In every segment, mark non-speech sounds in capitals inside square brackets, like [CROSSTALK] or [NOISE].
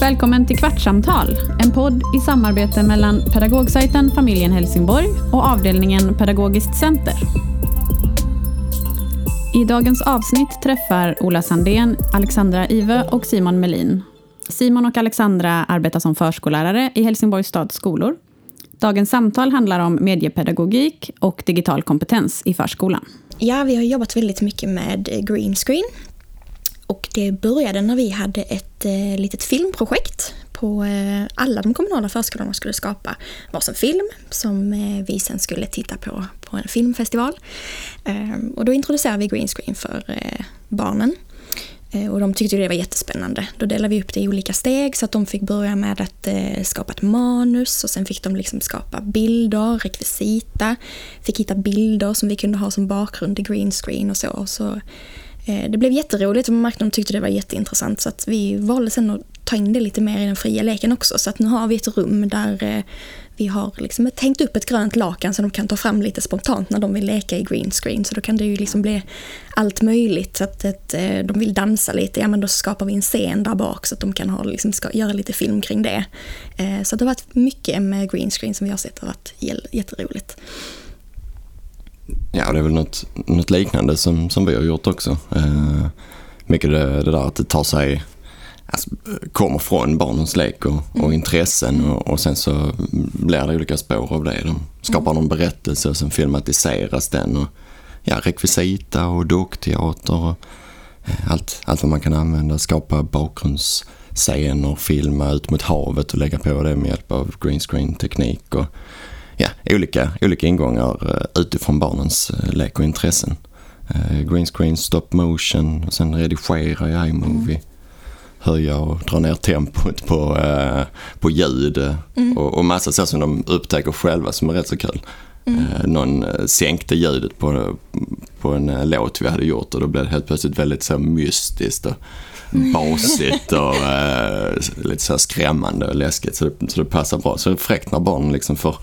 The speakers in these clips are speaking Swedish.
Välkommen till Kvartssamtal, en podd i samarbete mellan pedagogsajten Familjen Helsingborg och avdelningen Pedagogiskt center. I dagens avsnitt träffar Ola Sandén, Alexandra Ive och Simon Melin. Simon och Alexandra arbetar som förskollärare i Helsingborgs stads skolor. Dagens samtal handlar om mediepedagogik och digital kompetens i förskolan. Ja, vi har jobbat väldigt mycket med green screen. Och det började när vi hade ett eh, litet filmprojekt på eh, alla de kommunala förskolorna skulle skapa varsin film som eh, vi sen skulle titta på på en filmfestival. Eh, och då introducerade vi green screen för eh, barnen. Eh, och de tyckte det var jättespännande. Då delade vi upp det i olika steg så att de fick börja med att eh, skapa ett manus och sen fick de liksom skapa bilder, rekvisita, fick hitta bilder som vi kunde ha som bakgrund i green screen och så. så Eh, det blev jätteroligt och man märkte att de tyckte det var jätteintressant så att vi valde sen att ta in det lite mer i den fria leken också. Så att nu har vi ett rum där eh, vi har liksom tänkt upp ett grönt lakan som de kan ta fram lite spontant när de vill leka i green screen. Så då kan det ju liksom bli allt möjligt. Så att ett, eh, de vill dansa lite, ja men då skapar vi en scen där bak så att de kan ha, liksom, ska, göra lite film kring det. Så det har varit mycket med green screen som vi har sett har varit jätteroligt. Ja, det är väl något, något liknande som, som vi har gjort också. Eh, mycket det, det där att det tar sig alltså, kommer från barnens lek och, och mm. intressen och, och, sen så blir det olika spår av det. De skapar mm. någon berättelse och sen filmatiseras den och ja, rekvisita och dockteater och eh, allt, allt vad man kan använda. Skapa bakgrundsscener, filma ut mot havet och lägga på det med hjälp av green screen teknik och ja, olika, olika ingångar eh, utifrån barnens eh, lek och intressen. Green screen, stop motion och sen redigera i iMovie. Mm höja och dra ner tempot på, eh, på ljud mm. och, och massa så som de upptäcker själva som är rätt så kul. Mm. Eh, någon eh, sänkte ljudet på, på en eh, låt vi hade gjort och då blev det helt plötsligt väldigt så mystiskt och basigt och eh, lite så skrämmande och läskigt så det, så det passar bra. Så det är fräckt när barnen liksom får,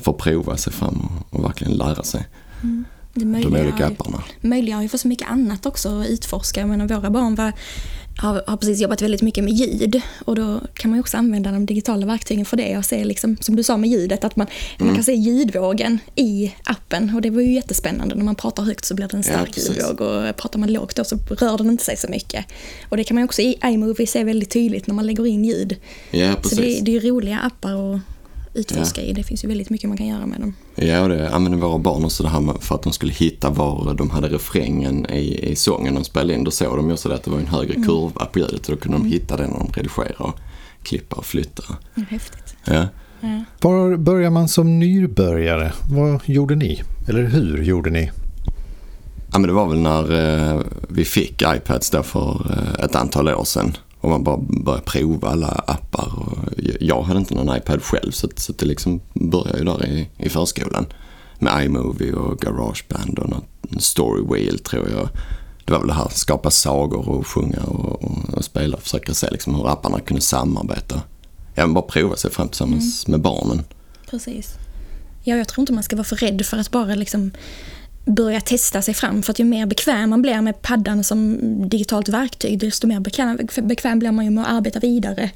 får prova sig fram och, och verkligen lära sig. Mm. Det de olika apparna. Möjliggör ju för så mycket annat också att utforska. Jag menar, våra barn var har, har precis jobbat väldigt mycket med ljud och då kan man ju också använda de digitala verktygen för det och se, liksom, som du sa med ljudet, att man, mm. man kan se ljudvågen i appen och det var ju jättespännande. När man pratar högt så blir det en stark ja, ljudvåg och pratar man lågt då så rör den inte sig så mycket. Och det kan man också i iMovie se väldigt tydligt när man lägger in ljud. Ja, precis. Så det, det är ju roliga appar att utforska ja. i. Det finns ju väldigt mycket man kan göra med dem. Ja, och det använder våra barn också det här för att de skulle hitta var de hade refrängen i, i sången de spelade in. Då såg de ju också att det var en högre mm. kurva på ljudet och då kunde mm. de hitta det när de redigerade och klippa och flytta. Ja, häftigt. Ja. Ja. Var börjar man som nybörjare? Vad gjorde ni? Eller hur gjorde ni? Ja, men det var väl när eh, vi fick iPads där för eh, ett antal år sedan. Och man bara började prova alla appar. Och jag hade inte någon iPad själv så, så det liksom började ju där i, i förskolan. Med iMovie och Garageband och något Storywheel tror jag. Det var väl det här, skapa sagor och sjunga och, och, och spela och försöka se liksom hur apparna kunde samarbeta. Ja, men bara prova sig fram tillsammans mm. med barnen. Precis. Ja, jag tror inte man ska vara för rädd för att bara liksom börja testa sig fram. För att ju mer bekväm man blir med paddan som digitalt verktyg, desto mer bekväm, bekväm blir man ju med att arbeta vidare.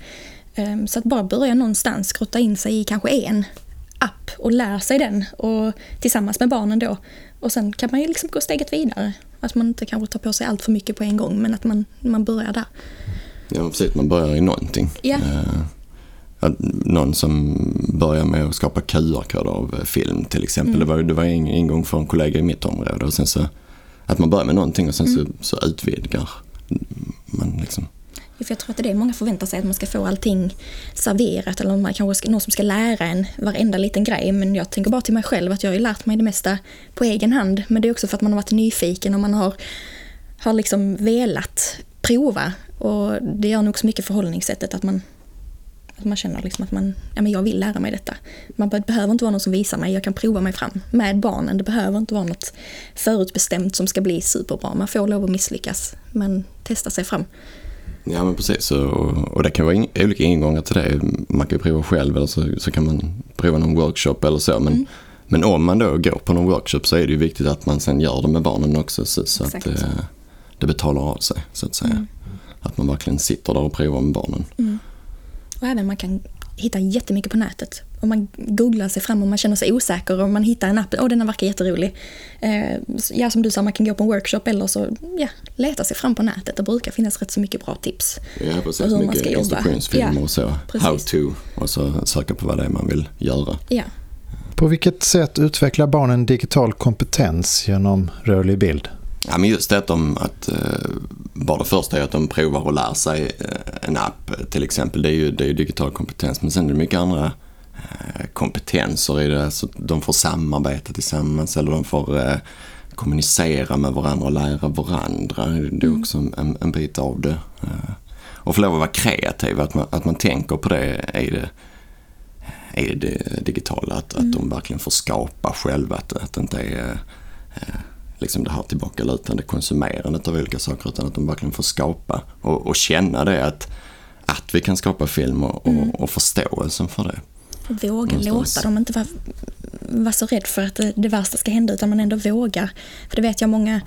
Ehm, så att bara börja någonstans, grotta in sig i kanske en app och lära sig den och tillsammans med barnen då. Och sen kan man ju liksom gå steget vidare. Att man inte kanske tar på sig allt för mycket på en gång men att man, man börjar där. Ja precis, man börjar i någonting. Ja. Uh någon som börjar med att skapa QR-koder av eh, film till exempel. Mm. Det, var, det var en ingång för en kollega i mitt område. Och sen så, att man börjar med någonting och sen mm. så, så utvidgar man liksom. För jag tror att det är det många förväntar sig, att man ska få allting serverat eller man kanske ska, någon som ska lära en varenda liten grej. Men jag tänker bara till mig själv att jag har ju lärt mig det mesta på egen hand. Men det är också för att man har varit nyfiken och man har, har liksom velat prova. Och det gör nog också mycket förhållningssättet att man att man känner liksom att man, ja, men jag vill lära mig detta. Man behöver inte vara någon som visar mig, jag kan prova mig fram med barnen. Det behöver inte vara något förutbestämt som ska bli superbra. Man får lov att misslyckas, men testa sig fram. Ja men precis, och, och det kan vara in, olika ingångar till det. Man kan ju prova själv eller så, så kan man prova någon workshop eller så. Men, mm. men om man då går på någon workshop så är det ju viktigt att man sen gör det med barnen också så, så att eh, det betalar av sig så att säga. Mm. Att man verkligen sitter där och provar med barnen. Mm. Och även man kan hitta jättemycket på nätet. Om man googlar sig fram och man känner sig osäker och man hittar en app, åh den verkar jätterolig. Eh, ja, som du sa, man kan gå på en workshop eller så ja, leta sig fram på nätet. Det brukar finnas rätt så mycket bra tips. Ja, precis. Och hur man Mycket ska jobba. instruktionsfilmer Ja, och så. precis. How to. Och så söka på vad det är man vill göra. Ja. På vilket sätt utvecklar barnen digital kompetens genom rörlig bild? Ja, men just det att de, att, eh, bara det första är att de provar att lära sig eh, en app till exempel. Det är ju, det är ju digital kompetens. Men sen är det mycket andra kompetenser i det. Så de får samarbeta tillsammans eller de får eh, kommunicera med varandra och lära varandra. Det är också en, en bit av det. Eh, och få lov att vara kreativ, att man, att man tänker på det i det, i det digitala. Att, att de verkligen får skapa själva. Att, att det inte är eh, liksom det här tillbakalutande konsumerandet av olika saker utan att de verkligen får skapa och, och känna det att, att vi kan skapa film och, och, och förståelsen för det. Våga Någonstans. låta dem inte vara, vara så rädd för att det, det värsta ska hända utan man ändå vågar. För det vet jag många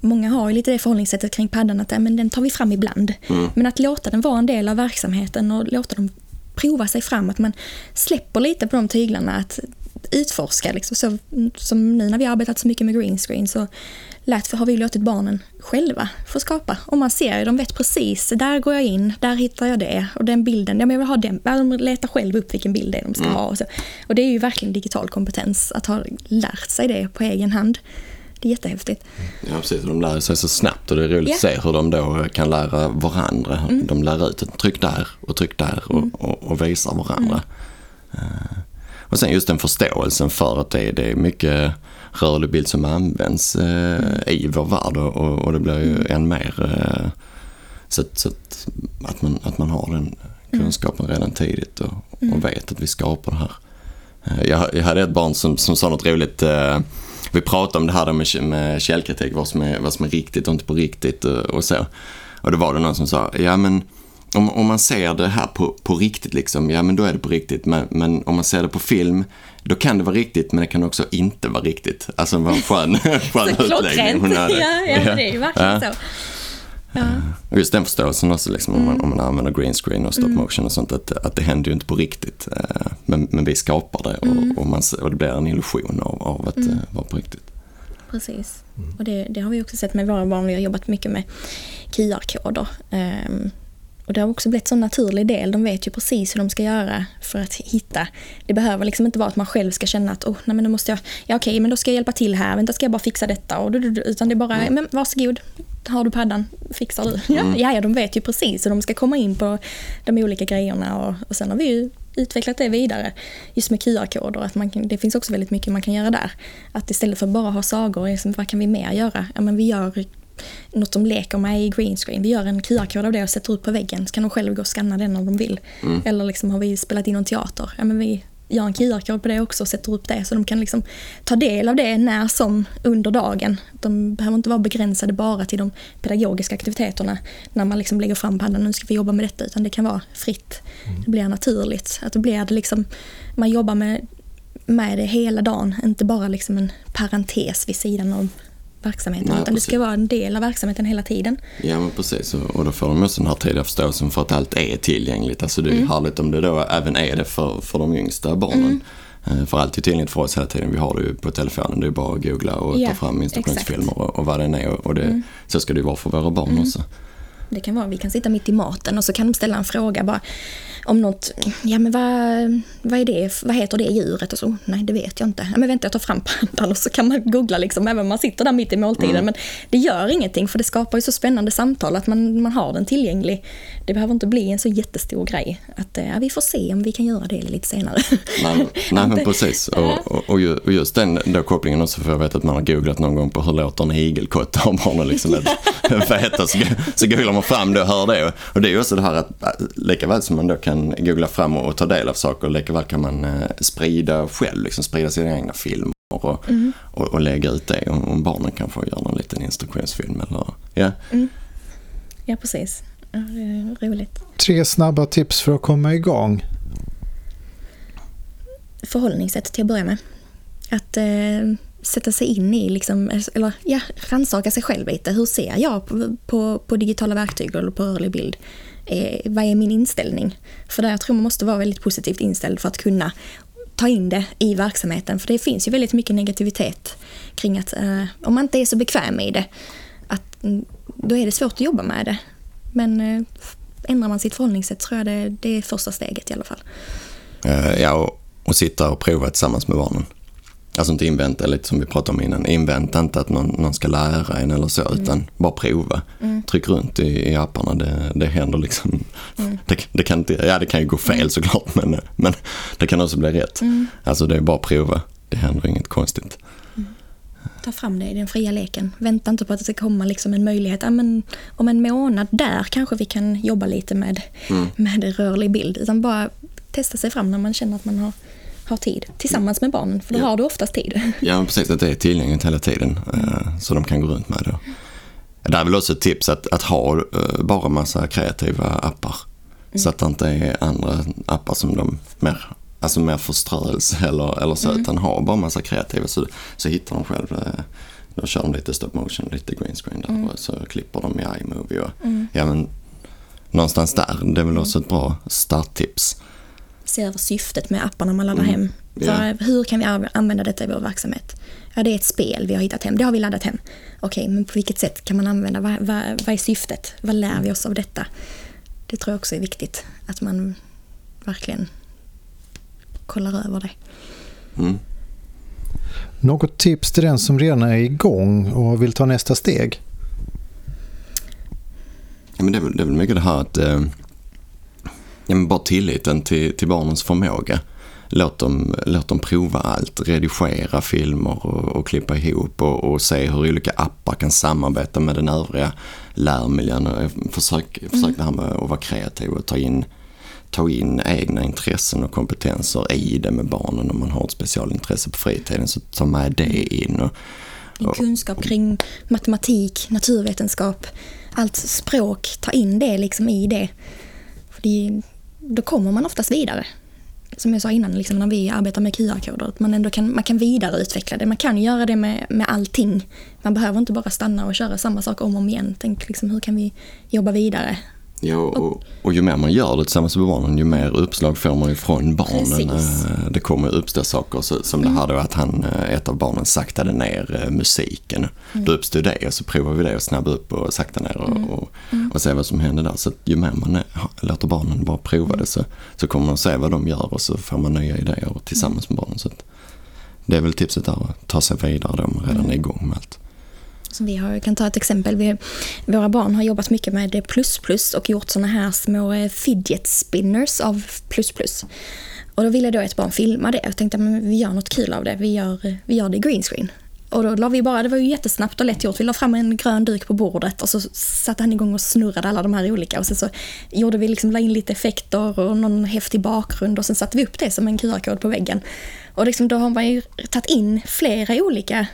Många har ju lite det förhållningssättet kring paddan att men den tar vi fram ibland. Men att låta den vara en del av verksamheten och låta dem prova sig fram. Att man släpper lite på de tyglarna. Att utforska. Liksom. Så, som nu när vi har arbetat så mycket med green screen så lät, har vi låtit barnen själva få skapa. Och man ser de vet precis, där går jag in, där hittar jag det. Och den bilden, ja, men jag vill ha den. De letar själv upp vilken bild det är de ska ha. Och, så. och det är ju verkligen digital kompetens att ha lärt sig det på egen hand. Det är jättehäftigt. Ja, precis. De lär sig så snabbt och det är roligt Ja. att se hur de då kan lära varandra. De lär ut tryck där och tryck där och, och, och visar varandra. Eh, och sen just den förståelsen för att det, det är mycket rörlig bild som används eh, i vår värld och, och, det blir ju än mer eh, så, att, så att, att, man, att man har den kunskapen redan tidigt och, och vet att vi skapar det här. Eh, Jag, jag hade ett barn som, som sa något roligt. Eh, vi pratade om det här med, med källkritik, vad som, är, vad som är riktigt och inte på riktigt och, och så. Och då var det någon som sa, ja men om, om man ser det här på, på riktigt, liksom, ja men då är det på riktigt. Men, men om man ser det på film, då kan det vara riktigt men det kan också inte vara riktigt. Alltså var en skön, [LAUGHS] skön utläggning hon hade. Ja, ja, det är ju verkligen Ja. så. Ja. Just den förståelsen också, liksom, om, man, om man använder green screen och stop motion och sånt, att, att det händer ju inte på riktigt. Eh, Men, men vi skapar det och, och, man, och det blir en illusion av, av att eh, vara på riktigt. Precis. Och det, det har vi också sett med våra barn. Vi har jobbat mycket med QR-koder. Ehm, och det har också blivit en naturlig del. De vet ju precis hur de ska göra för att hitta. Det behöver liksom inte vara att man själv ska känna att oh, nej, men nu måste jag, ja okej, men då ska jag hjälpa till här. Vänta, ska jag bara fixa detta? Och, utan det är bara, men varsågod, har du paddan, fixar du. Ja, ja, ja, de vet ju precis hur de ska komma in på de olika grejerna. Och, och sen har vi ju utvecklat det vidare. Just med QR-koder, att man kan, det finns också väldigt mycket man kan göra där. Att istället för bara ha sagor, liksom, vad kan vi mer göra? Ja, men vi gör något de leker med i green screen. Vi gör en QR-kod av det och sätter upp på väggen. Så kan de själva gå och scanna den om de vill. Eller liksom har vi spelat in någon teater. Ja, men vi gör en QR-kod på det också och sätter upp det. Så de kan liksom ta del av det när som under dagen. De behöver inte vara begränsade bara till de pedagogiska aktiviteterna. När man liksom lägger fram paddan, nu ska vi jobba med detta. Utan det kan vara fritt. Det blir naturligt. Att det blir det liksom, man jobbar med, med det hela dagen. Inte bara liksom en parentes vid sidan av verksamheten. Nej, utan det precis. ska vara en del av verksamheten hela tiden. Ja men precis och, då får de också den här tidiga förståelsen för att allt är tillgängligt. Alltså det är ju härligt om det då även är det för, för de yngsta barnen. Eh, För allt är tillgängligt för oss hela tiden. Vi har det ju på telefonen. Det är bara att googla och Ja, ta fram instruktionsfilmer och, och vad det är. Och det, Så ska det ju vara för våra barn också. Det kan vara, vi kan sitta mitt i maten och så kan de ställa en fråga bara om något, ja men vad, vad är det, vad heter det djuret? Och så, nej det vet jag inte. Ja, men vänta jag tar fram pandan och så kan man googla liksom, även om man sitter där mitt i måltiden. Men det gör ingenting för det skapar ju så spännande samtal att man, man har den tillgänglig. Det behöver inte bli en så jättestor grej. Att eh, ja, vi får se om vi kan göra det lite senare. Nej, nej men precis. Och, och, och ju- och just den då kopplingen också, för jag vet att man har googlat någon gång på hur låter en igelkott har barnen liksom ett [LAUGHS] veta. Så, så googlar man fram och hör det. Och det är ju också det här att äh, lika väl som man då kan googla fram och, och ta del av saker, lika väl kan man eh, sprida själv, liksom sprida sina egna filmer och, och, och lägga ut det. Om, om barnen kan få göra en liten instruktionsfilm eller ja. ja precis. Ja, det är roligt. Tre snabba tips för att komma igång. förhållningssätt till att börja med. Att eh, sätta sig in i, liksom, eller ja, rannsaka sig själv lite. Hur ser jag på, på, på digitala verktyg eller på rörlig bild? Eh, vad är min inställning? För där jag tror man måste vara väldigt positivt inställd för att kunna ta in det i verksamheten. För det finns ju väldigt mycket negativitet kring att eh, om man inte är så bekväm i det, att, mm, då är det svårt att jobba med det. Men eh, ändrar man sitt förhållningssätt tror jag det, det är första steget i alla fall. Eh, ja, och, och sitta och prova tillsammans med barnen. Alltså inte invänta, lite som vi pratade om innan, invänta inte att någon, någon ska lära en eller så, utan bara prova. Tryck runt i, i apparna, det, det händer liksom. Det, det, kan inte, ja, det kan ju gå fel såklart, men, men det kan också bli rätt. Alltså det är bara prova, det händer inget konstigt. Ta fram det i den fria leken. Vänta inte på att det ska komma liksom en möjlighet. Ja, men om en månad där kanske vi kan jobba lite med, med rörlig bild. Utan bara testa sig fram när man känner att man har, har tid. Tillsammans med barnen, för då Ja. har du oftast tid. Ja, men precis. Att det är tillgängligt hela tiden. eh, Så de kan gå runt med det. Det är väl också ett tips att, att ha eh, bara massa kreativa appar. Så att det inte är andra appar som de mer, alltså mer förströelse eller, eller så. Utan ha bara massa kreativa så, så hittar de själv. eh, Då kör de lite stop motion, lite green screen där och så klipper de i iMovie. Och, ja, men, någonstans där, det är väl också ett bra starttips. Se över syftet med apparna man laddar hem. Ja. Vad- Hur kan vi använda detta i vår verksamhet? Ja, det är ett spel vi har hittat hem. Det har vi laddat hem. Okej, men på vilket sätt kan man använda? Vad, vad, vad är syftet? Vad lär vi oss av detta? Det tror jag också är viktigt. Att man verkligen kollar över det. Mm. Något tips till den som redan är igång och vill ta nästa steg? Ja, men det, är väl, det är väl mycket det här att eh, ja, men bara tilliten till, till barnens förmåga. Låt dem, låt dem prova allt, redigera filmer och, och klippa ihop och, och se hur olika appar kan samarbeta med den övriga lärmiljön. Och Försök, försök det här med att vara kreativ och ta in, ta in egna intressen och kompetenser i det med barnen. Om man har ett specialintresse på fritiden så ta med det in. Och, Din kunskap kring matematik, naturvetenskap, allt språk, ta in det liksom i det. För det, då kommer man oftast vidare. Som jag sa innan, liksom när vi arbetar med QR-koder, att man ändå kan, man kan vidareutveckla det. Man kan göra det med, med allting. Man behöver inte bara stanna och köra samma sak om och om igen. Tänk liksom, hur kan vi jobba vidare? Ja, och, och ju mer man gör det tillsammans med barnen, ju mer uppslag får man ju från barnen. Precis. Eh, Det kommer uppstå saker som det här då att han, eh, ett av barnen saktade ner eh, musiken. Då uppstod det och så provar vi det och snabba upp och sakta ner och, och, och se vad som händer där. Så att ju mer man är, låter barnen bara prova det så, så kommer man se vad de gör och så får man nya idéer tillsammans med barnen. Så det är väl tipset där, att ta sig vidare då man redan är igång med allt. Som vi har, jag kan ta ett exempel. Vi, våra barn har jobbat mycket med plus plus och gjort såna här små eh, fidget spinners av plus plus. Och då ville då ett barn filma det. och tänkte att vi gör något kul av det. Vi gör, eh, vi gör det i greenscreen. Och då la vi bara, det var ju jättesnabbt och lätt gjort. Vi la fram en grön duk på bordet och så satte han igång och snurrade alla de här olika. Och sen så gjorde vi liksom, la in lite effekter och någon häftig bakgrund och sen satte vi upp det som en QR-kod på väggen. Och liksom då har man ju tagit in flera olika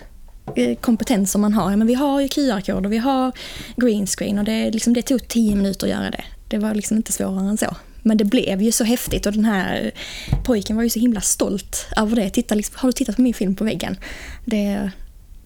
Eh, kompetenser man har. Men vi har ju QR-koder, vi har greenscreen och det, liksom, det tog tio minuter att göra det. Det var liksom inte svårare än så. Men det blev ju så häftigt och den här pojken var ju så himla stolt över det. Titta, liksom, har du tittat på min film på väggen? Det,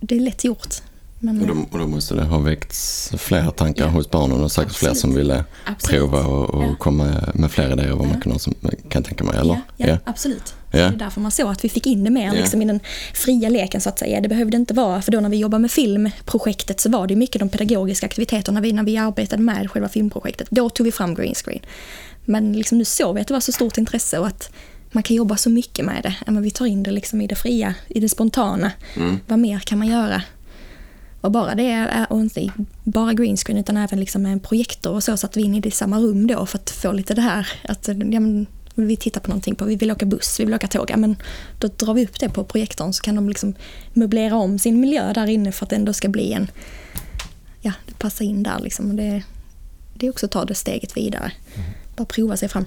det är lätt gjort. Men, Och då, och då måste det ha väckts flera tankar Ja. hos barnen och säkert fler som ville Absolut. prova och, och Ja. komma med fler idéer vad man kan, som, kan tänka mig. Eller? Ja, ja, absolut. Ja. Det är därför man såg att vi fick in det mer Ja. liksom, i den fria leken så att säga. Det behövde inte vara, för då när vi jobbade med filmprojektet så var det mycket de pedagogiska aktiviteterna vi, när vi arbetade med själva filmprojektet. Då tog vi fram green screen. Men liksom, nu såg vi att det var så stort intresse och att man kan jobba så mycket med det. Ja, men vi tar in det liksom i det fria, i det spontana. Vad mer kan man göra? Och bara det, är- och inte bara green screen utan även liksom en projektor och så satt vi in i det samma rum då för att få lite det här att ja, vi tittar på någonting, på, vi vill åka buss, vi vill åka tåg, ja, men då drar vi upp det på projektorn så kan de liksom möblera om sin miljö där inne för att det ändå ska bli en, ja, det passar in där liksom. Och det, det är också att ta det steget vidare. Bara prova sig fram.